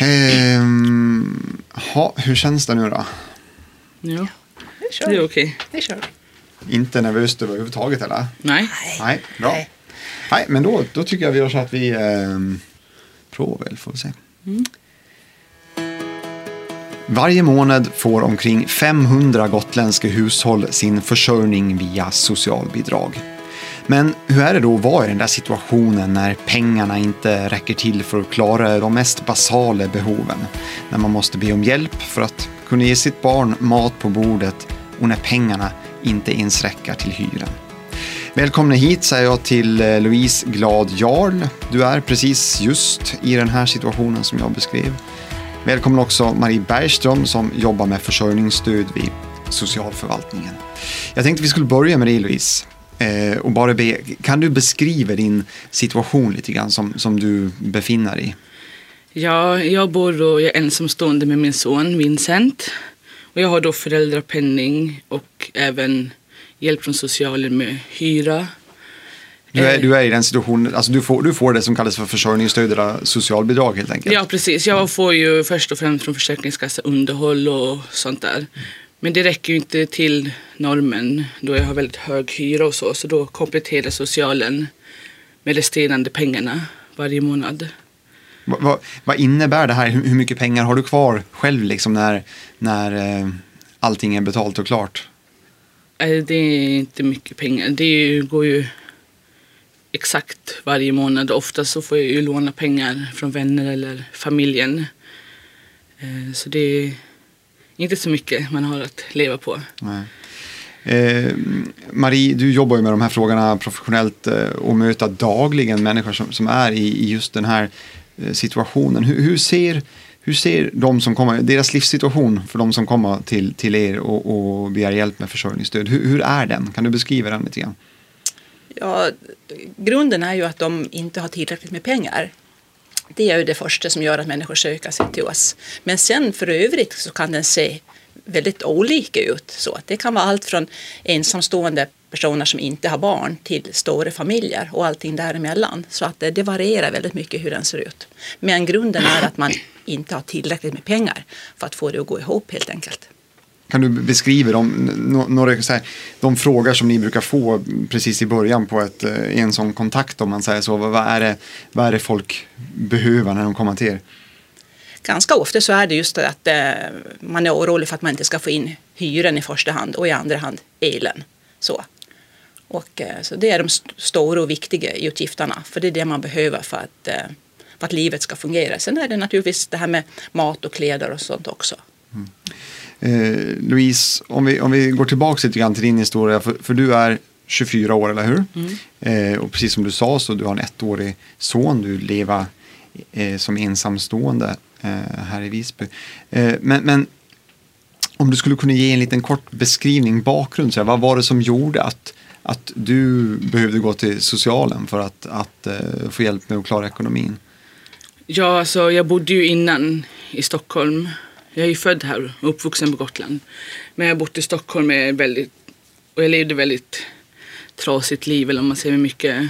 Ehm, ha, hur känns det nu då? Ja, kör. det är okej. Kör. Inte nervöst överhuvudtaget eller? Nej. Nej, bra. Nej. Nej, men då, då tycker jag vi gör så att vi ehm, provar väl, får vi se. Varje månad får omkring 500 gotländska hushåll sin försörjning via socialbidrag. Men hur är det då att vara i den där situationen när pengarna inte räcker till för att klara de mest basala behoven? När man måste be om hjälp för att kunna ge sitt barn mat på bordet och när pengarna inte ens räcker till hyran. Välkomna hit säger jag till eh, Louise Glad Jarl. Du är precis just i den här situationen som jag beskrev. Välkommen också Marie Bergström som jobbar med försörjningsstöd vid socialförvaltningen. Jag tänkte vi skulle börja med dig Louise. Eh, och bara be, kan du beskriva din situation lite grann som, som du befinner dig i? Ja, jag bor och jag är ensamstående med min son Vincent. Och jag har då föräldrapenning och även hjälp från socialen med hyra. Du är, Eh. du är i den situationen, alltså du får, du får det som kallas för försörjningsstöd eller socialbidrag helt enkelt. Ja, precis. Jag får ju först och främst från Försäkringskassan underhåll och sånt där. Men det räcker ju inte till normen då jag har väldigt hög hyra och så. Så då kompletterar socialen med resterande pengarna varje månad. Vad, vad, vad innebär det här? Hur, mycket pengar har du kvar själv liksom när, när eh, allting är betalt och klart? Det är inte mycket pengar. Det går ju exakt varje månad. Ofta så får jag ju låna pengar från vänner eller familjen. Eh, Så det inte så mycket man har att leva på. Nej. Eh, Marie, du jobbar ju med de här frågorna professionellt eh, och möter dagligen människor som, som är i, i just den här eh, situationen. Hur, hur, ser, hur ser de som kommer, deras livssituation för de som kommer till, till er och, och begär hjälp med försörjningsstöd, hur, hur är den? Kan du beskriva den lite grann? Ja, grunden är ju att de inte har tillräckligt med pengar. Det är ju det första som gör att människor söker sig till oss. Men sen för övrigt så kan den se väldigt olika ut. Så att det kan vara allt från ensamstående personer som inte har barn till stora familjer och allting däremellan. Så att det, det varierar väldigt mycket hur den ser ut. Men grunden är att man inte har tillräckligt med pengar för att få det att gå ihop helt enkelt. Kan du beskriva de, nå- några, så här, de frågor som ni brukar få precis i början på ett, eh, en sån kontakt om man säger så? Vad är det, vad är det folk behöver när de kommer till er? Ganska ofta så är det just det att eh, man är orolig för att man inte ska få in hyran i första hand och i andra hand elen. Så. Och, eh, så det är de st- stora och viktiga utgifterna för det är det man behöver för att, för att livet ska fungera. Sen är det naturligtvis det här med mat och kläder och sånt också. Eh, Louise, om vi, om vi går tillbaka lite grann till din historia, för, för du är 24 år, eller hur? Eh, och precis som du sa så du har en ettårig son, du lever eh, som ensamstående eh, här i Visby. Eh, men, men om du skulle kunna ge en liten kort beskrivning, bakgrund, så här, vad var det som gjorde att, att du behövde gå till socialen för att, att eh, få hjälp med att klara ekonomin? Ja, alltså jag bodde ju innan i Stockholm. Jag är ju född här och uppvuxen på Gotland. Men jag har bott i Stockholm med väldigt, och jag levde väldigt trasigt liv, eller om man säger med mycket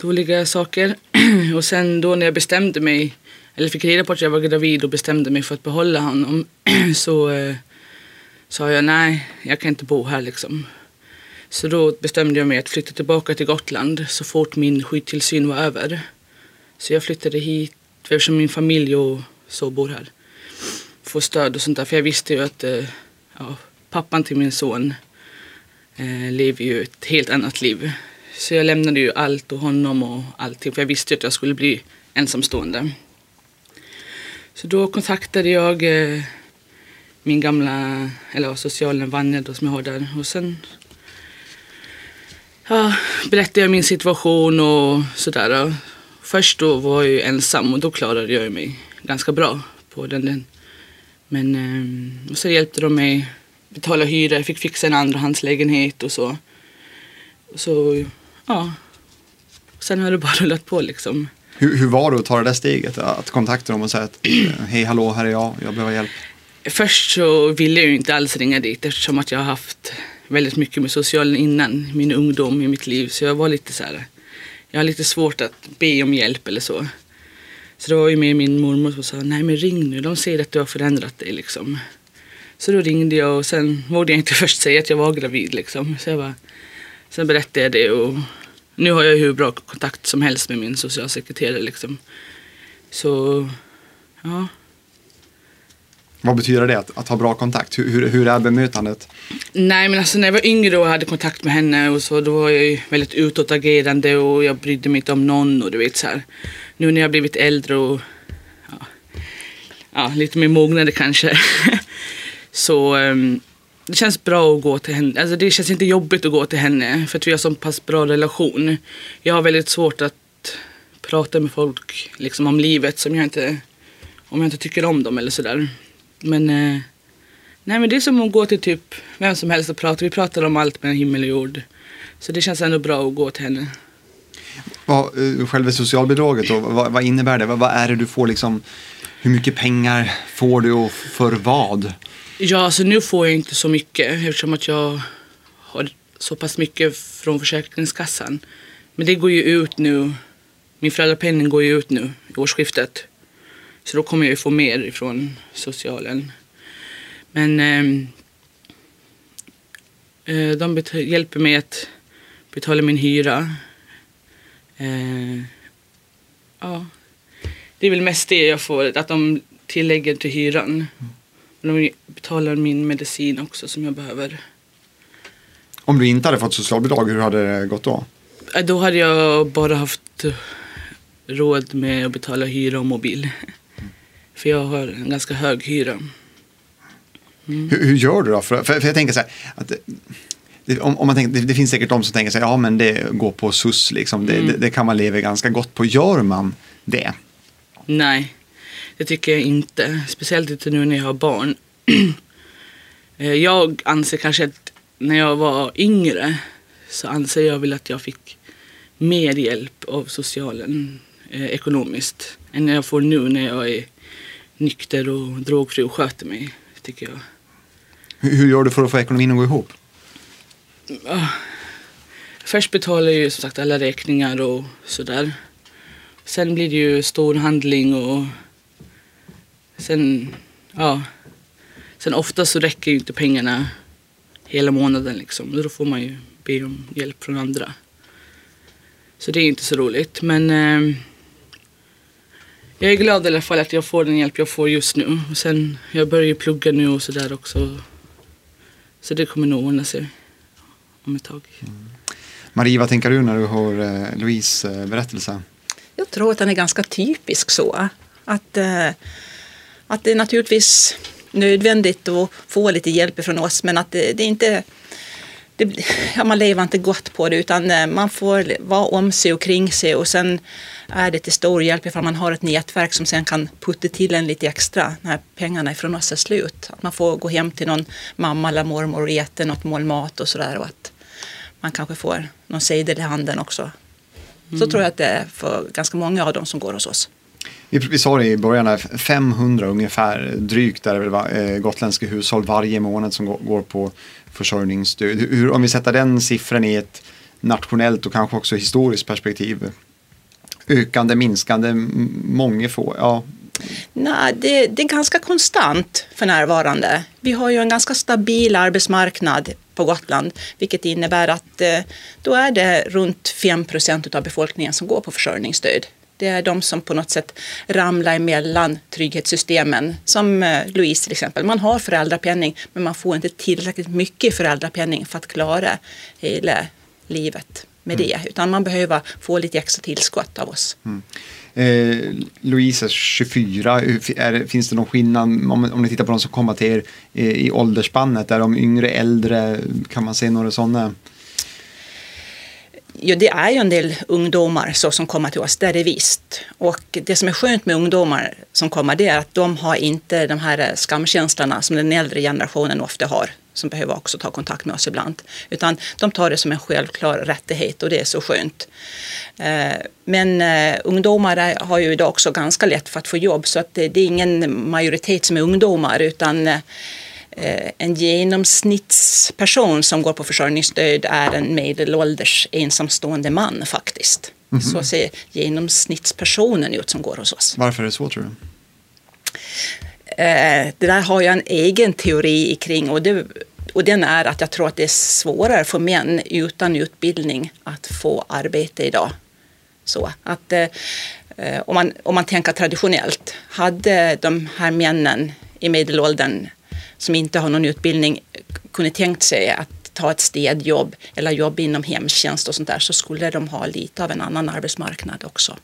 dåliga saker. och sen då när jag bestämde mig, eller fick reda på att jag var gravid och bestämde mig för att behålla honom, så eh, sa jag nej, jag kan inte bo här liksom. Så då bestämde jag mig att flytta tillbaka till Gotland så fort min skyddstillsyn var över. Så jag flyttade hit eftersom min familj och så bor här få stöd och sånt där. För jag visste ju att eh, ja, pappan till min son eh, lever ju ett helt annat liv. Så jag lämnade ju allt och honom och allting. För jag visste ju att jag skulle bli ensamstående. Så då kontaktade jag eh, min gamla, eller socialen Vanja då som jag har där. Och sen ja, berättade jag min situation och sådär. Först då var jag ju ensam och då klarade jag mig ganska bra på den. den. Men eh, och så hjälpte de mig betala hyra, jag fick fixa en andrahandslägenhet och så. Och så, ja. Sen har det bara rullat på liksom. Hur, hur var det att ta det där steget? Att kontakta dem och säga att hej hallå, här är jag, jag behöver hjälp. Först så ville jag ju inte alls ringa dit eftersom att jag har haft väldigt mycket med socialen innan min ungdom i mitt liv. Så jag var lite så här, jag har lite svårt att be om hjälp eller så. Så det var ju med min mormor som sa, nej men ring nu, de säger att du har förändrat dig liksom. Så då ringde jag och sen vågade jag inte först säga att jag var gravid liksom. Så jag bara, sen berättade jag det och nu har jag hur bra kontakt som helst med min socialsekreterare liksom. Så, ja. Vad betyder det att, att ha bra kontakt? Hur, hur, hur är bemötandet? Nej men alltså när jag var yngre och hade kontakt med henne och så då var jag ju väldigt utåtagerande och jag brydde mig inte om någon och du vet så här. Nu när jag blivit äldre och ja, ja lite mer mognare kanske. så um, det känns bra att gå till henne. Alltså det känns inte jobbigt att gå till henne för att vi har så pass bra relation. Jag har väldigt svårt att prata med folk liksom om livet som jag inte, om jag inte tycker om dem eller sådär. Men, eh, nej, men det är som att gå till typ vem som helst och prata. Vi pratar om allt mellan himmel och jord. Så det känns ändå bra att gå till henne. Vad, eh, själva socialbidraget då, vad, vad innebär det? Vad, vad, är det du får liksom? Hur mycket pengar får du och för vad? Ja, alltså nu får jag inte så mycket eftersom att jag har så pass mycket från Försäkringskassan. Men det går ju ut nu. Min föräldrapenning går ju ut nu i årsskiftet. Så då kommer jag ju få mer ifrån socialen. Men ehm, eh de hjälper mig att betala min hyra. Eh, ja, det är väl mest det jag får, att de tillägger till hyran. De betalar min medicin också som jag behöver. Om du inte hade fått socialbidrag, hur hade det gått då? Eh, då hade jag bara haft råd med att betala hyra och mobil. För jag har en ganska hög hyra. Mm. Hur, hur, gör du då? För, för, för jag tänker så här, att det, om, om, man tänker, det, det, finns säkert de som tänker här, ja men det går på SUS, liksom. Det, mm. det, kan man leva ganska gott på. Gör man det? Nej, det tycker jag inte. Speciellt inte nu när jag har barn. Eh, jag anser kanske att när jag var yngre så anser jag väl att jag fick mer hjälp av socialen eh, ekonomiskt än jag får nu när jag är nykter och drogfri och sköter mig, tycker jag. Hur, hur gör du för att få ekonomin att gå ihop? Först betalar jag ju som sagt alla räkningar och sådär. Sen blir det ju storhandling och sen, ja. Sen ofta så räcker ju inte pengarna hela månaden liksom. Då får man ju be om hjälp från andra. Så det är inte så roligt. Men eh, jag är glad i alla fall att jag får den hjälp jag får just nu. Och sen, jag börjar ju plugga nu och sådär också. Så det kommer nog ordna sig om ett tag. Mm. Marie, vad tänker du när du hör eh, Louise eh, berättelse? Jag tror att den är ganska typisk så. Att, eh, att det är naturligtvis nödvändigt att få lite hjälp från oss men att det, det är inte det, ja, man lever inte gott på det utan eh, man får vara om sig och kring sig och sen är det till stor hjälp ifall man har ett nätverk som sen kan putta till en lite extra när pengarna ifrån oss är slut. Att man får gå hem till någon mamma eller mormor och äta något mål mat och sådär och att man kanske får någon sedel i handen också. Så mm. tror jag att det är för ganska många av dem som går hos oss. Vi, vi sa det i början, 500 ungefär drygt är det väl, eh, gotländska hushåll varje månad som går på försörjningsstöd. Hur, om vi sätter den siffran i ett nationellt och kanske också historiskt perspektiv. Ökande, minskande, många få, ja. Nej, det, det, är ganska konstant för närvarande. Vi har ju en ganska stabil arbetsmarknad på Gotland, vilket innebär att eh, då är det runt 5 procent av befolkningen som går på försörjningsstöd. Det är de som på något sätt ramlar emellan trygghetssystemen. Som eh, Louise till exempel. Man har föräldrapenning men man får inte tillräckligt mycket föräldrapenning för att klara hela livet med mm. det. Utan man behöver få lite extra tillskott av oss. Mm. Eh, Louise är 24. Är, finns det någon skillnad om, om ni tittar på de som kommer till er eh, i åldersspannet? Är de yngre, äldre? Kan man se några sådana? Ja, det är ju en del ungdomar så som kommer till oss, det är det visst. Och det som är skönt med ungdomar som kommer det är att de har inte de här skamkänslorna som den äldre generationen ofta har som behöver också ta kontakt med oss ibland. Utan de tar det som en självklar rättighet och det är så skönt. Eh, men eh, ungdomar har ju idag också ganska lätt för att få jobb så att det är ingen majoritet som är ungdomar utan eh, en genomsnittsperson som går på försörjningsstöd är en medelålders ensamstående man faktiskt. Mm -hmm. Så ser genomsnittspersonen ut som går hos oss. Varför är det så tror du? Eh, det där har jag en egen teori kring och, det, och den är att jag tror att det är svårare för män utan utbildning att få arbete idag. Så att eh, om, man, om man tänker traditionellt, hade de här männen i medelåldern som inte har någon utbildning kunde tänkt sig att ta ett städjobb eller jobb inom hemtjänst och sånt där så skulle de ha lite av en annan arbetsmarknad också.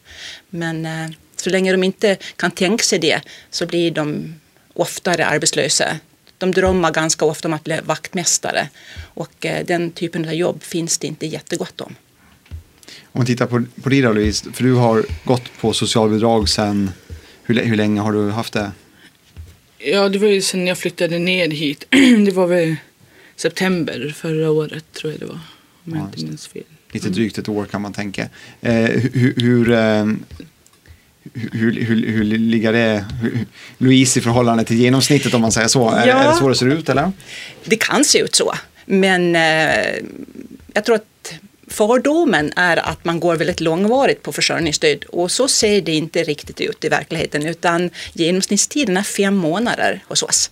Men eh, så länge de inte kan tänka sig det så blir de oftare arbetslösa. De drömmer ganska ofta om att bli vaktmästare och eh, den typen av jobb finns det inte jättegott om. Om man tittar på, på dig då Louise, för du har gått på socialbidrag sen, hur, hur länge har du haft det? Ja, det var ju sen jag flyttade ner hit. det var väl september förra året tror jag det var. Om jag inte minns fel. Lite drygt ett år kan man tänka. Eh, hur, hur, eh, hur, hur, hur ligger det, hur, Louise i förhållande till genomsnittet om man säger så? Ja, är, är det så det ser ut eller? Det kan se ut så. Men eh, jag tror att fördomen är att man går väldigt långvarigt på försörjningsstöd och så ser det inte riktigt ut i verkligheten utan genomsnittstiden är fem månader hos oss.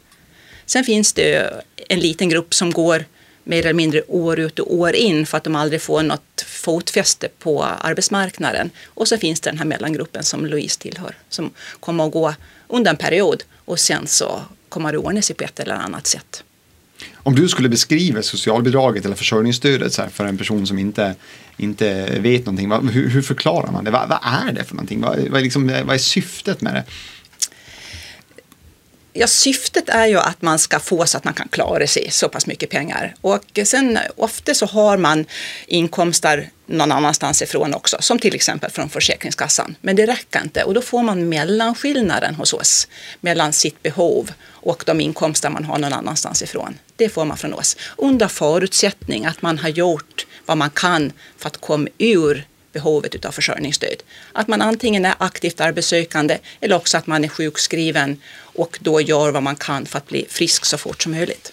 Sen finns det en liten grupp som går mer eller mindre år ut och år in för att de aldrig får något fotfäste på arbetsmarknaden. Och så finns det den här mellangruppen som Louise tillhör som kommer att gå under en period och sen så kommer det ordna sig på ett eller annat sätt. Om du skulle beskriva socialbidraget eller försörjningsstödet så för en person som inte, inte vet någonting, vad, hur, hur, förklarar man det? Vad, vad, är det för någonting? Vad, vad, är liksom, vad är syftet med det? Ja, syftet är ju att man ska få så att man kan klara sig så pass mycket pengar. Och sen ofta så har man inkomster någon annanstans ifrån också, som till exempel från Försäkringskassan. Men det räcker inte och då får man mellanskillnaden hos oss mellan sitt behov och de inkomster man har någon annanstans ifrån. Det får man från oss under förutsättning att man har gjort vad man kan för att komma ur behovet av försörjningsstöd. Att man antingen är aktivt arbetssökande eller också att man är sjukskriven och då gör vad man kan för att bli frisk så fort som möjligt.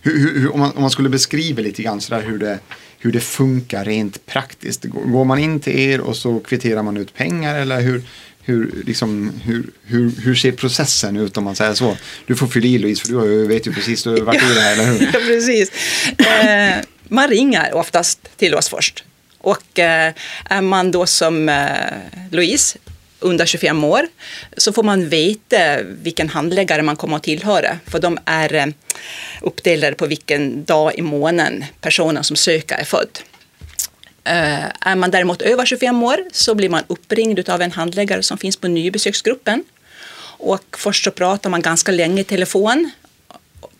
Hur, hur, om, man, om, man, skulle beskriva lite grann så där hur det, hur det funkar rent praktiskt. Går man in till er och så kvitterar man ut pengar eller hur, hur, liksom, hur, hur, hur ser processen ut om man säger så? Du får fylla i Louise för du vet ju precis, du har varit i det här, eller hur? Ja, precis. Eh, man ringer oftast till oss först. Och eh, är man då som eh, Louise under 25 år så får man veta vilken handläggare man kommer att tillhöra. För de är eh, uppdelade på vilken dag i månaden personen som söker är född. Eh, är man däremot över 25 år så blir man uppringd av en handläggare som finns på nybesöksgruppen. Och först så pratar man ganska länge i telefon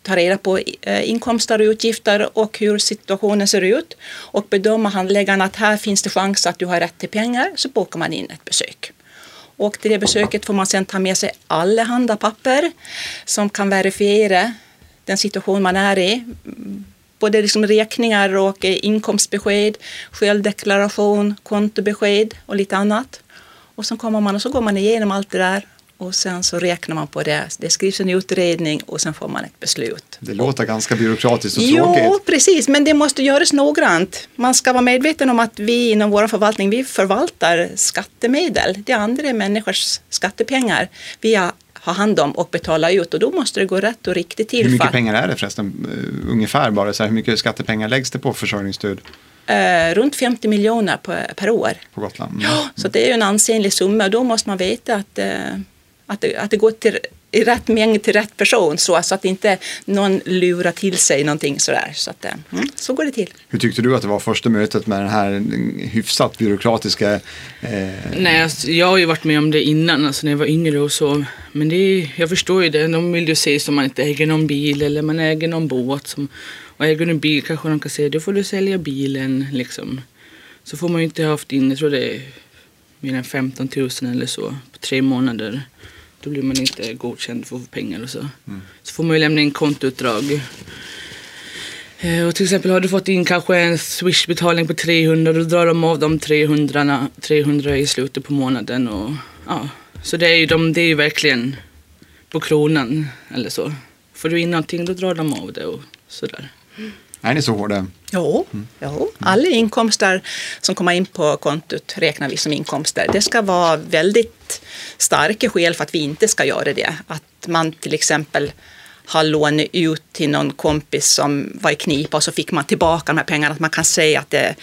ta reda på eh, inkomster och utgifter och hur situationen ser ut. Och bedömer handläggaren att här finns det chans att du har rätt till pengar så bokar man in ett besök. Och till det besöket får man sedan ta med sig allehanda papper som kan verifiera den situation man är i. Både liksom räkningar och eh, inkomstbesked, självdeklaration, kontobesked och lite annat. Och så kommer man och så går man igenom allt det där och sen så räknar man på det. Det skrivs en utredning och sen får man ett beslut. Det låter ganska byråkratiskt och tråkigt. Jo, precis, men det måste göras noggrant. Man ska vara medveten om att vi inom vår förvaltning, vi förvaltar skattemedel. Det är andra människors skattepengar vi har hand om och betala ut och då måste det gå rätt och riktigt till. Hur mycket pengar är det förresten? Uh, ungefär bara, så här, hur mycket skattepengar läggs det på försörjningsstöd? Uh, runt 50 miljoner per, per år. På Gotland? Mm. Ja, så det är ju en ansenlig summa. Då måste man veta att uh, att det, att det går till, i rätt mängd till rätt person så, så att inte någon lurar till sig någonting sådär. Så, att, eh, mm, så går det till. Hur tyckte du att det var första mötet med den här hyfsat byråkratiska? Eh... Nej, alltså, jag har ju varit med om det innan, alltså när jag var yngre och så. Men det är, jag förstår ju det, de vill ju se som man inte äger någon bil eller man äger någon båt. Som, och äger du en bil kanske de kan säga, då får du sälja bilen liksom. Så får man ju inte haft in, jag tror det är mer än 15 000 eller så på tre månader. Då blir man inte godkänd för att få pengar och så. Mm. Så får man ju lämna in kontoutdrag. Eh, och till exempel har du fått in kanske en swishbetalning på 300 då drar de av de 300, 300 i slutet på månaden. Och, ja. Så det är ju de, det är verkligen på kronan eller så. får du in någonting då drar de av det och sådär. Är ni så hårda? Jo, jo. alla inkomster som kommer in på kontot räknar vi som inkomster. Det ska vara väldigt starka skäl för att vi inte ska göra det. Att man till exempel har lånat ut till någon kompis som var i knipa och så fick man tillbaka de här pengarna. Att man kan säga att det,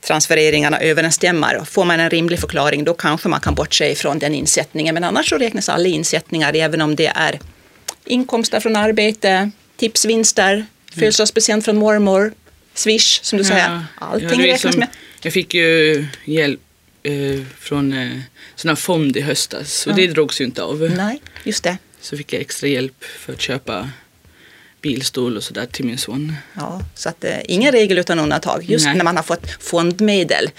transfereringarna överensstämmer. Får man en rimlig förklaring då kanske man kan bortse från den insättningen. Men annars så räknas alla insättningar även om det är inkomster från arbete, tipsvinster, födelsedagspresent från mormor, swish som du säger. Allting är räknas som- med. Jag fick ju hjälp eh, från eh, sån här fond i höstas och det drogs ju inte av. Nej, just det. Så fick jag extra hjälp för att köpa bilstol och sådär till min son. Ja, så att, eh, ingen regel utan undantag. Just Nej. när man har fått fondmedel,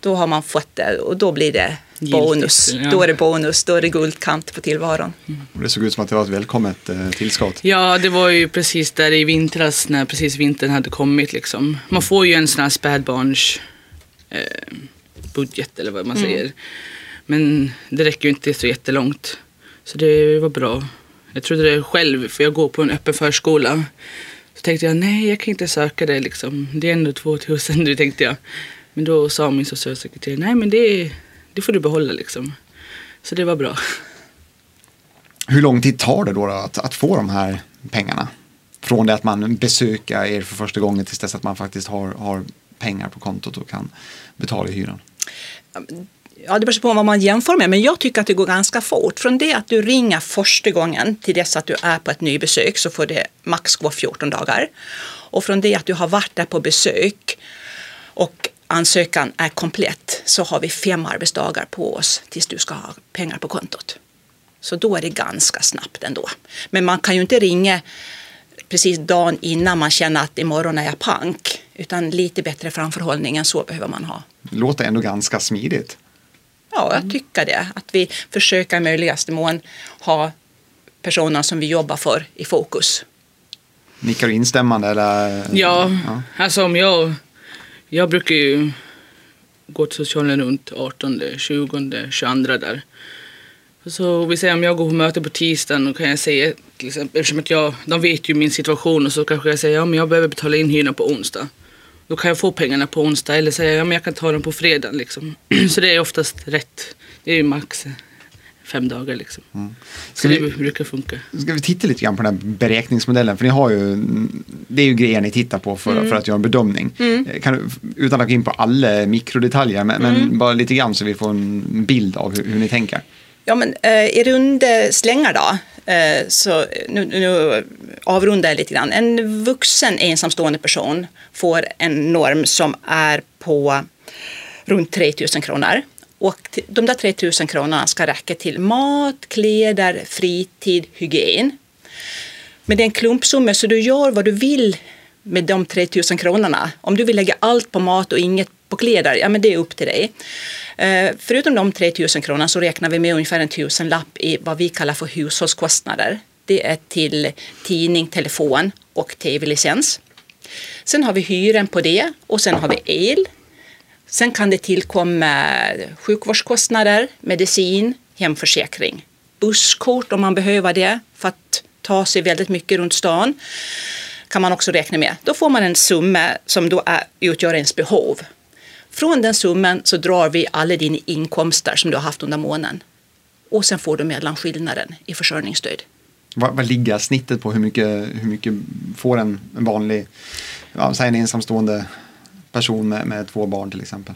då har man fått det och då blir det Giltigt, bonus. ja. Då är det bonus, då är det guldkant på tillvaron. Och Det såg ut som att det var ett välkommet eh, tillskott. Ja, det var ju precis där i vintras när precis vintern hade kommit liksom. Man får ju en sån här spädbarns eh, budget eller vad man säger. Men det räcker ju inte så jättelångt. Så det var bra. Jag trodde det själv, för jag går på en öppen förskola. Så tänkte jag, nej jag kan inte söka det liksom. Det är ändå 2000, det tänkte jag. Men då sa min socialsekreterare, nej men det, det får du behålla liksom. Så det var bra. Hur lång tid tar det då, då att, att få de här pengarna? Från det att man besöker er för första gången tills dess att man faktiskt har, har pengar på kontot och kan betala hyran. Ja, det beror på vad man jämför med, men jag tycker att det går ganska fort. Från det att du ringer första gången till dess att du är på ett nybesök så får det max gå 14 dagar. Och från det att du har varit där på besök och ansökan är komplett så har vi fem arbetsdagar på oss tills du ska ha pengar på kontot. Så då är det ganska snabbt ändå. Men man kan ju inte ringa precis dagen innan man känner att imorgon är jag pank. Utan lite bättre framförhållning än så behöver man ha. Det låter ändå ganska smidigt. Ja, jag tycker det. Att vi försöker i möjligaste mån ha personerna som vi jobbar för i fokus. Nickar du instämmande eller? Ja, alltså om jag... Jag brukar ju gå till socialen runt 18, 20, 22 där. Så vi säger om jag går på möte på tisdagen och kan jag säga till exempel, eftersom att jag, de vet ju min situation och så kanske jag säger ja men jag behöver betala in hyran på onsdag. Då kan jag få pengarna på onsdag eller säga ja men jag kan ta dem på fredag liksom. Så det är oftast rätt. Det är ju max fem dagar liksom. Ska Så vi- det brukar funka. Ska vi titta lite grann på den här beräkningsmodellen? För ni har ju, det är ju grejer ni tittar på för, för att göra en bedömning. Eh, Kan utan att gå in på alla mikrodetaljer, men, men bara lite grann så vi får en bild av hur, hur ni tänker. Ja, men eh, i runda slängar då, eh, så nu, nu avrundar jag lite grann. En vuxen ensamstående person får en norm som är på runt 3 000 kronor. Och de där 3 000 kronorna ska räcka till mat, kläder, fritid, hygien. Men det är en klumpsumma så du gör vad du vill med de 3 000 kronorna. Om du vill lägga allt på mat och inget på kläder, ja men det är upp till dig. Eh, förutom de 3 000 kronorna så räknar vi med ungefär en tusenlapp i vad vi kallar för hushållskostnader. Det är till tidning, telefon och tv-licens. Sen har vi hyran på det och sen har vi el. Sen kan det tillkomma sjukvårdskostnader, medicin, hemförsäkring, busskort om man behöver det för att ta sig väldigt mycket runt stan kan man också räkna med. Då får man en summa som då är, utgör ens behov. Från den summan så drar vi alla dina inkomster som du har haft under månaden. Och sen får du mellanskillnaden i försörjningsstöd. Vad, vad ligger snittet på hur mycket, hur mycket får en, en vanlig, ja, säg en ensamstående person med, med två barn till exempel?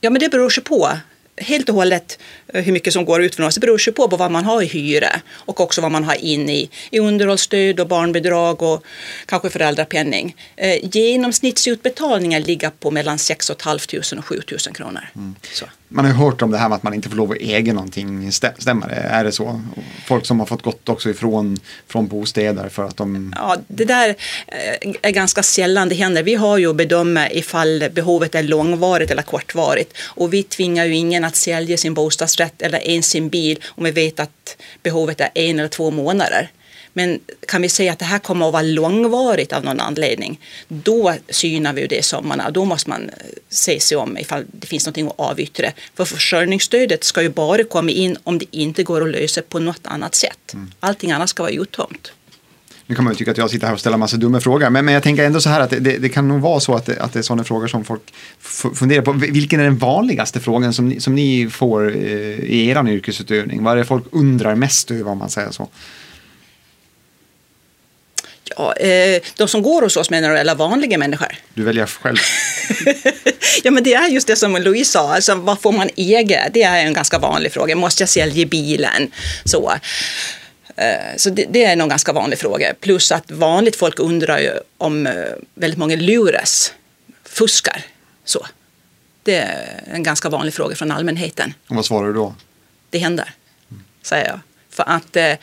Ja, men det beror sig på. Helt och hållet eh, hur mycket som går ut från oss. Det beror sig på vad man har i hyra och också vad man har in i, i underhållsstöd och barnbidrag och kanske föräldrapenning. Eh, genomsnittsutbetalningen ligger på mellan 6 500 och 7 000 kronor. Så. Man har ju hört om det här med att man inte får lov att äga någonting. Stämmer det? Är det så? Folk som har fått gått också ifrån från bostäder för att de... Ja, det där eh, är ganska sällan det händer. Vi har ju att bedöma ifall behovet är långvarigt eller kortvarigt. Och vi tvingar ju ingen att sälja sin bostadsrätt eller ens sin bil om vi vet att behovet är en eller två månader. Men kan vi säga att det här kommer att vara långvarigt av någon anledning, då synar vi det i sommarna. Då måste man eh, se sig om ifall det finns någonting att avyttra. För försörjningsstödet ska ju bara komma in om det inte går att lösa på något annat sätt. Allting annat ska vara uttömt. Nu kan man ju tycka att jag sitter här och ställer massa dumma frågor, men, men jag tänker ändå så här att det, det kan nog vara så att det, att det är sådana frågor som folk funderar på. Vilken är den vanligaste frågan som ni, som ni får eh, i er yrkesutövning? Vad är det folk undrar mest över om man säger så? Eh, de som går hos oss menar du, eller vanliga människor? Du väljer själv. ja, men det är just det som Louise sa, alltså, vad får man eget? Det är en ganska vanlig fråga. Måste jag sälja bilen? Så. Eh, så det, det, är nog en ganska vanlig fråga. Plus att vanligt folk undrar ju om eh, väldigt många luras, fuskar. Så. Det är en ganska vanlig fråga från allmänheten. Och vad svarar du då? Det händer, säger jag. För att eh,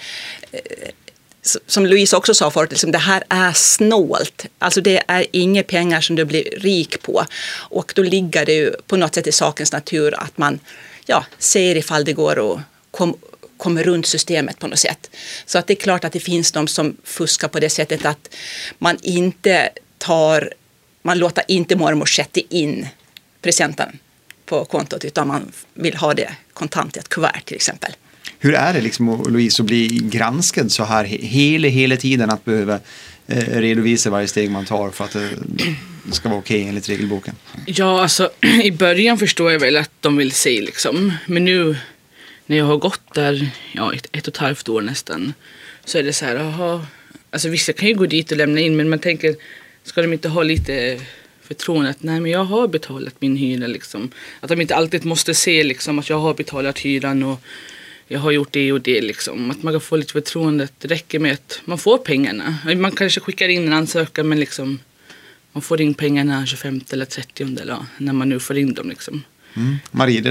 som Louise också sa förut, liksom, det här är snålt. Alltså det är inga pengar som du blir rik på. Och då ligger det ju på något sätt i sakens natur att man ja, ser ifall det går att kom, komma runt systemet på något sätt. Så att det är klart att det finns de som fuskar på det sättet att man inte tar, man låter inte mormor sätta in presenten på kontot utan man vill ha det kontant i ett kuvert till exempel. Hur är det liksom, Louise, att bli granskad så här hela, hela tiden att behöva eh, redovisa varje steg man tar för att eh, det ska vara okej okay enligt regelboken? Ja, alltså i början förstår jag väl att de vill se liksom. Men nu när jag har gått där ja, ett, ett och ett halvt år nästan så är det så här, aha, alltså vissa kan ju gå dit och lämna in men man tänker, ska de inte ha lite förtroende att nej men jag har betalat min hyra liksom. Att de inte alltid måste se liksom att jag har betalat hyran och jag har gjort det och det liksom. Att man kan få lite förtroende. Det räcker med att man får pengarna. Man kanske skickar in en ansökan men liksom man får in pengarna 25 eller 30 eller när man nu får in dem liksom. Mm. Marie, det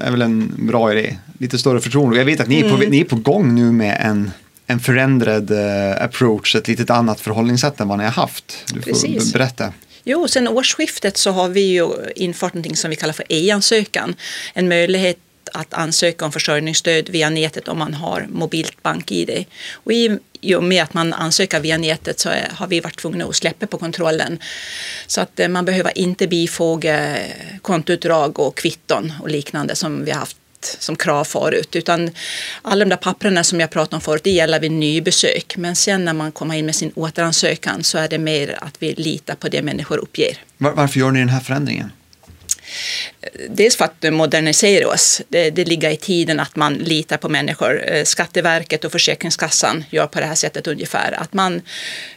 är väl en bra idé. Lite större förtroende. Jag vet att ni är på, mm. ni är på gång nu med en, en förändrad uh, approach, ett litet annat förhållningssätt än vad ni har haft. Du får Precis. berätta. Jo, sen årsskiftet så har vi ju infört något som vi kallar för e-ansökan. En möjlighet att ansöka om försörjningsstöd via nätet om man har mobilt bank-id. Och i och med att man ansöker via nätet så har vi varit tvungna att släppa på kontrollen. Så att eh, man behöver inte bifoga kontoutdrag och kvitton och liknande som vi har haft som krav förut. Utan alla de där papperna som jag pratade om förut, det gäller vid nybesök. Men sen när man kommer in med sin återansökan så är det mer att vi litar på det människor uppger. Varför gör ni den här förändringen? Dels för att modernisera oss. Det, det ligger i tiden att man litar på människor. Eh, Skatteverket och Försäkringskassan gör på det här sättet ungefär. Att man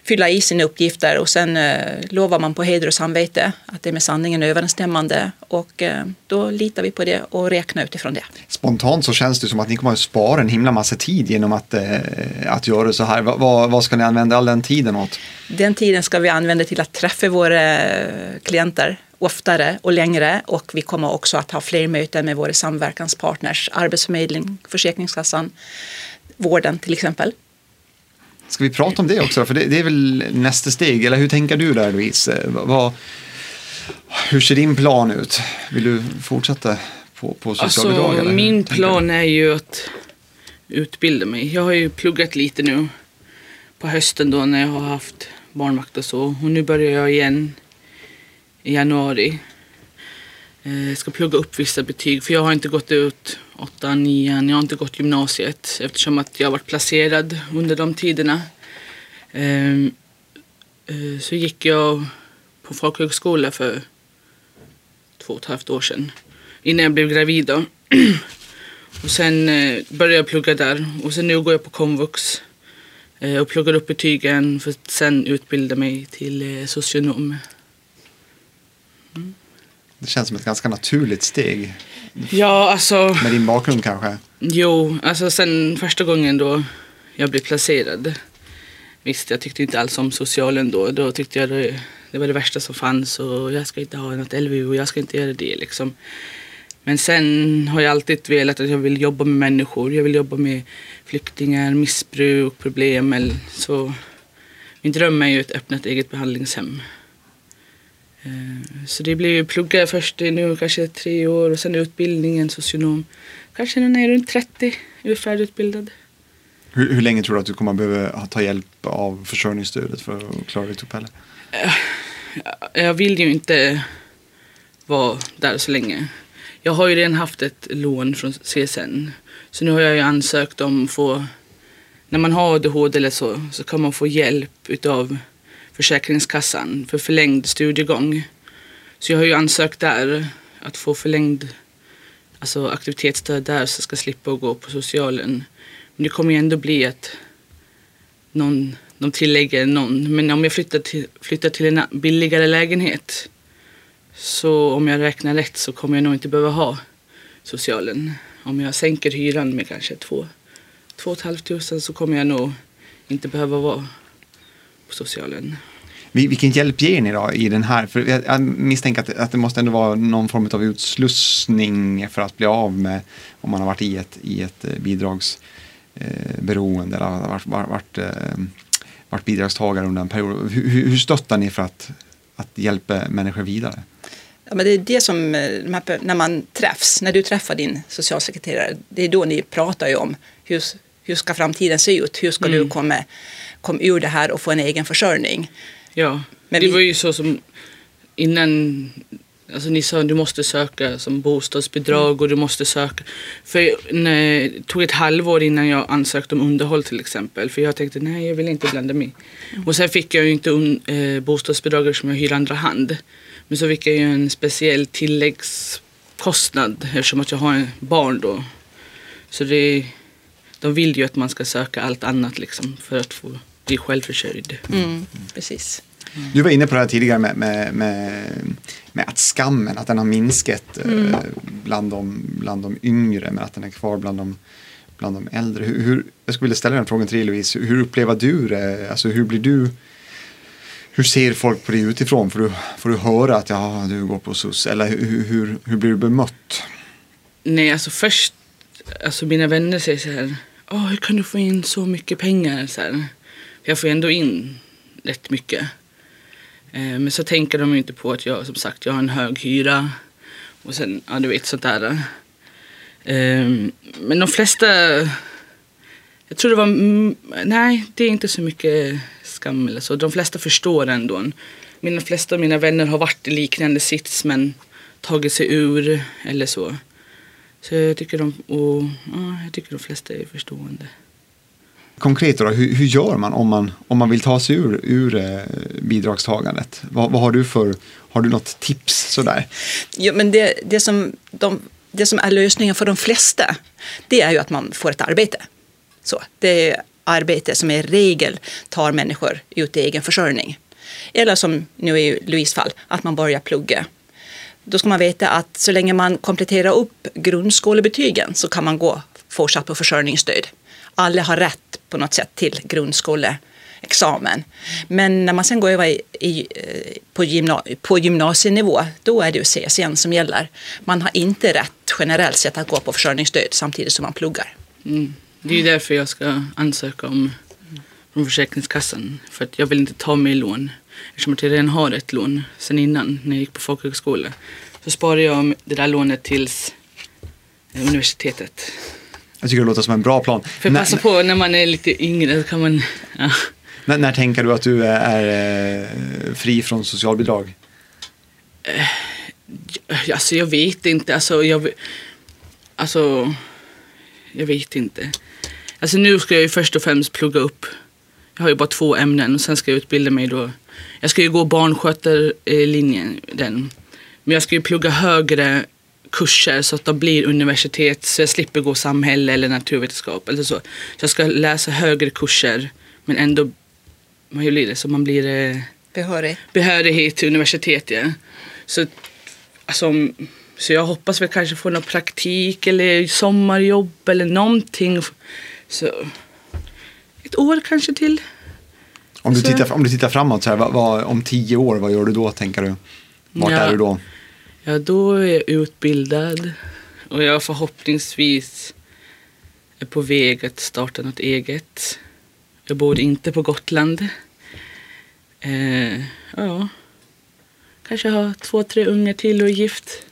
fyller i sina uppgifter och sen eh, lovar man på heder och samvete att det är med sanningen överensstämmande. Och eh, då litar vi på det och räknar utifrån det. Spontant så känns det som att ni kommer att spara en himla massa tid genom att, att göra så här. Vad, vad ska ni använda all den tiden åt? Den tiden ska vi använda till att träffa våra klienter oftare och längre och vi kommer också att ha fler möten med våra samverkanspartners, Arbetsförmedling, Försäkringskassan, vården till exempel. Ska vi prata om det också? För det, det är väl nästa steg, eller hur tänker du där Louise? Vad, hur ser din plan ut? Vill du fortsätta på, på socialbidrag? Alltså, min plan är ju att utbilda mig. Jag har ju pluggat lite nu på hösten då när jag har haft barnvakt och så. Och nu börjar jag igen i januari. Jag ska plugga upp vissa betyg för jag har inte gått ut 8, 9, jag har inte gått gymnasiet eftersom att jag har varit placerad under de tiderna. Ehm, eh, så gick jag på folkhögskola för två och ett halvt år sedan innan jag blev gravid. Då. Och sen eh, började jag plugga där och sen nu går jag på komvux och pluggar upp betygen för att sen utbilda mig till socionom. Det känns som ett ganska naturligt steg. Ja, alltså. Med din bakgrund kanske? Jo, alltså sen första gången då jag blev placerad. Visst, jag tyckte inte alls om socialen då. Då tyckte jag det, det var det värsta som fanns och jag ska inte ha något LVU och jag ska inte göra det liksom. Men sen har jag alltid velat att jag vill jobba med människor. Jag vill jobba med flyktingar, missbruk, problem. Så min dröm är ju att öppna ett eget behandlingshem. Eh, så det ju plugga först nu kanske tre år och sen utbildningen socionom. Kanske när jag är runt 30 är färdigutbildad. Hur, hur länge tror du att du kommer behöva ta hjälp av försörjningsstödet för att klara ditt uppehälle? Eh, jag vill ju inte vara där så länge. Jag har ju redan haft ett lån från CSN. Så nu har jag ju ansökt om att få när man har ADHD eller så, så kan man få hjälp utav Försäkringskassan för förlängd studiegång. Så jag har ju ansökt där att få förlängd alltså aktivitetsstöd där så jag ska slippa att gå på socialen. Men det kommer ju ändå bli att någon, de tillägger någon. Men om jag flyttar till, flyttar till en billigare lägenhet så om jag räknar rätt så kommer jag nog inte behöva ha socialen. Om jag sänker hyran med kanske två, två och ett halvt tusen så kommer jag nog inte behöva vara på socialen. Vilken hjälp ger ni då i den här? För jag misstänker att, att det måste ändå vara någon form av utslussning för att bli av med om man har varit i ett, i ett eh, bidragsberoende eh, eller varit, varit, varit, eh, varit bidragstagare under en period. Hur, hur stöttar ni för att, att hjälpa människor vidare? Ja, men det är det som, när man träffs, när du träffar din socialsekreterare, det är då ni pratar ju om hur, hur ska framtiden se ut? Hur ska mm. du komma, komma ur det här och få en egen försörjning? Ja, Men det vi... var ju så som innan Alltså ni sa att du måste söka som bostadsbidrag och du måste söka. För nej, det tog ett halvår innan jag ansökte om underhåll till exempel. För jag tänkte nej jag vill inte blanda mig. Mm. Och sen fick jag ju inte un, eh, bostadsbidrag som jag hyr andra hand. Men så fick jag ju en speciell tilläggskostnad eftersom att jag har en barn då. Så det, de vill ju att man ska söka allt annat liksom för att få bli självförsörjd. Mm, precis. Du var inne på det här tidigare med, med, med, med att skammen, att den har minskat eh, mm. bland, de, bland de yngre men att den är kvar bland de, bland de äldre. Hur, hur, jag skulle vilja ställa den frågan till dig Louise, hur upplever du det? Alltså hur blir du hur ser folk på dig utifrån? Får du, får du höra att ja, du går på SUS? Eller hur, hur, hur blir du bemött? Nej, alltså först, alltså mina vänner säger så här, oh, hur kan du få in så mycket pengar? Så här. Jag får ändå in rätt mycket. Eh, men så tänker de inte på att jag som sagt jag har en hög hyra och sen, ja du vet sånt där. Eh, men de flesta, jag tror det var, mm, nej det är inte så mycket skam eller så. De flesta förstår ändå. Mina flesta av mina vänner har varit i liknande sits men tagit sig ur eller så. Så jag tycker de, och, ja, jag tycker de flesta är förstående konkret då, hur, hur, gör man om, man om man vill ta sig ur, ur eh, bidragstagandet? Vad, vad, har du för, har du något tips sådär? Ja, men det, det, som de, det som är lösningen för de flesta, det är ju att man får ett arbete. Så, det är arbete som i regel tar människor ut i egen försörjning. Eller som nu i Louise fall, att man börjar plugga. Då ska man veta att så länge man kompletterar upp grundskolebetygen så kan man gå fortsatt på försörjningsstöd alla har rätt på något sätt till grundskoleexamen. Men när man sen går över i, i, eh, på, gymna, på gymnasienivå, då är det ju CSN som gäller. Man har inte rätt generellt sett att gå på försörjningsstöd samtidigt som man pluggar. Mm. Det är ju därför jag ska ansöka om från Försäkringskassan. För att jag vill inte ta mig lån. Eftersom jag redan har ett lån sen innan när jag gick på folkhögskola. Så sparar jag det där lånet tills eh, universitetet. Jag tycker det låter som en bra plan. För när, passa på när man är lite yngre kan man... Ja. När, när tänker du att du är, är eh, fri från socialbidrag? Eh, alltså jag vet inte. Alltså jag, alltså, jag vet inte. Alltså nu ska jag ju först och främst plugga upp. Jag har ju bara två ämnen och sen ska jag utbilda mig då. Jag ska ju gå barnskötarlinjen, den. Men jag ska ju plugga högre kurser så att de blir universitet så jag slipper gå samhälle eller naturvetenskap eller så. Så jag ska läsa högre kurser men ändå, vad blir det, så man blir eh, behörig. behörighet till universitet. Ja. Så, alltså, så jag hoppas väl kanske få någon praktik eller sommarjobb eller någonting. Så, ett år kanske till. Om du, tittar, om du tittar framåt, så här, vad, vad, om tio år, vad gör du då tänker du? Vart ja. är du då? Ja, då är jag utbildad och jag förhoppningsvis är på väg att starta något eget. Jag bor inte på Gotland. Eh, ja, kanske ha två, tre ungar till och är gift.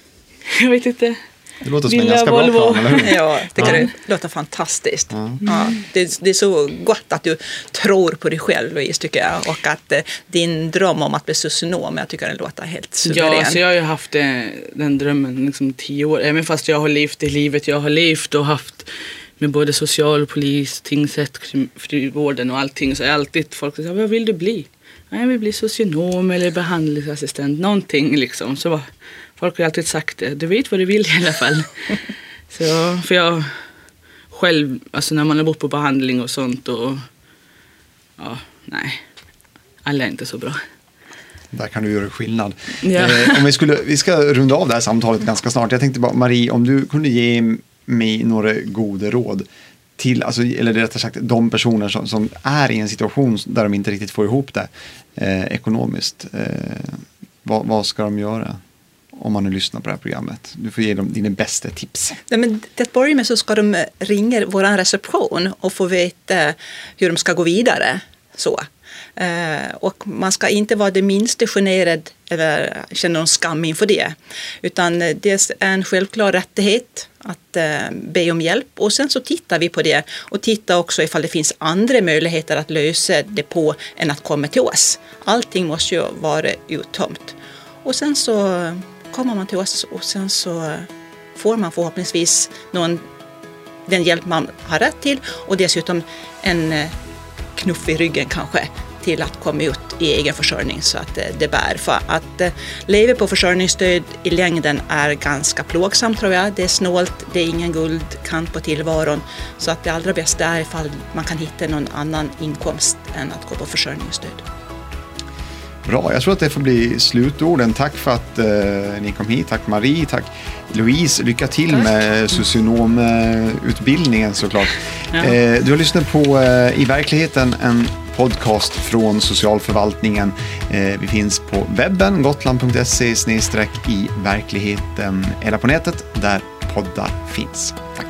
Jag vet inte. Det låter som Villa, en ganska Volvo. bra plan, eller hur? Ja, tycker ja. det låter fantastiskt. Ja. ja det, det, är så gott att du tror på dig själv, Louise, tycker jag. Och att eh, din dröm om att bli socionom, jag tycker den låter helt suverän. Ja, så jag har ju haft eh, den drömmen liksom tio år. Även fast jag har levt det livet jag har levt och haft med både social, polis, tingsrätt, frivården och allting så är alltid folk som säger vad vill du bli? jag vill bli socionom eller behandlingsassistent, någonting liksom. Så var, folk har alltid sagt det, du vet vad du vill i alla fall. så, för jag själv, alltså när man har bott på behandling och sånt och ja, nej, alla är inte så bra. Där kan du göra skillnad. Ja. Eh, om vi, skulle, vi ska runda av det här samtalet ganska snart. Jag tänkte bara, Marie, om du kunde ge mig några goda råd till, alltså, eller rättare sagt de personer som, som, är i en situation där de inte riktigt får ihop det eh, ekonomiskt. Eh, vad, vad, ska de göra? Om man nu lyssnar på det här programmet. Du får ge dem dina bästa tips. Nej, men till att börja med så ska de ringa vår reception och få veta hur de ska gå vidare. Så. Eh, och man ska inte vara det minsta generad eller känna någon skam inför det. Utan eh, det är en självklar rättighet att eh, be om hjälp och sen så tittar vi på det och tittar också ifall det finns andra möjligheter att lösa det på än att komma till oss. Allting måste ju vara uttömt. Och sen så kommer man till oss och sen så får man förhoppningsvis någon, den hjälp man har rätt till och dessutom en eh, knuff i ryggen kanske till att komma ut i egen försörjning så att eh, det bär. För att eh, leva på försörjningsstöd i längden är ganska plågsamt tror jag. Det är snålt, det är ingen guldkant på tillvaron. Så att det allra bästa är ifall man kan hitta någon annan inkomst än att gå på försörjningsstöd. Bra, jag tror att det får bli slutorden. Tack för att eh, ni kom hit. Tack Marie, tack Louise. Lycka till tack. med socionomutbildningen såklart. Ja. Eh, du har lyssnat på eh, I verkligheten, en podcast från socialförvaltningen. Eh, vi finns på webben, gotland.se i verkligheten eller på nätet där poddar finns. Tack.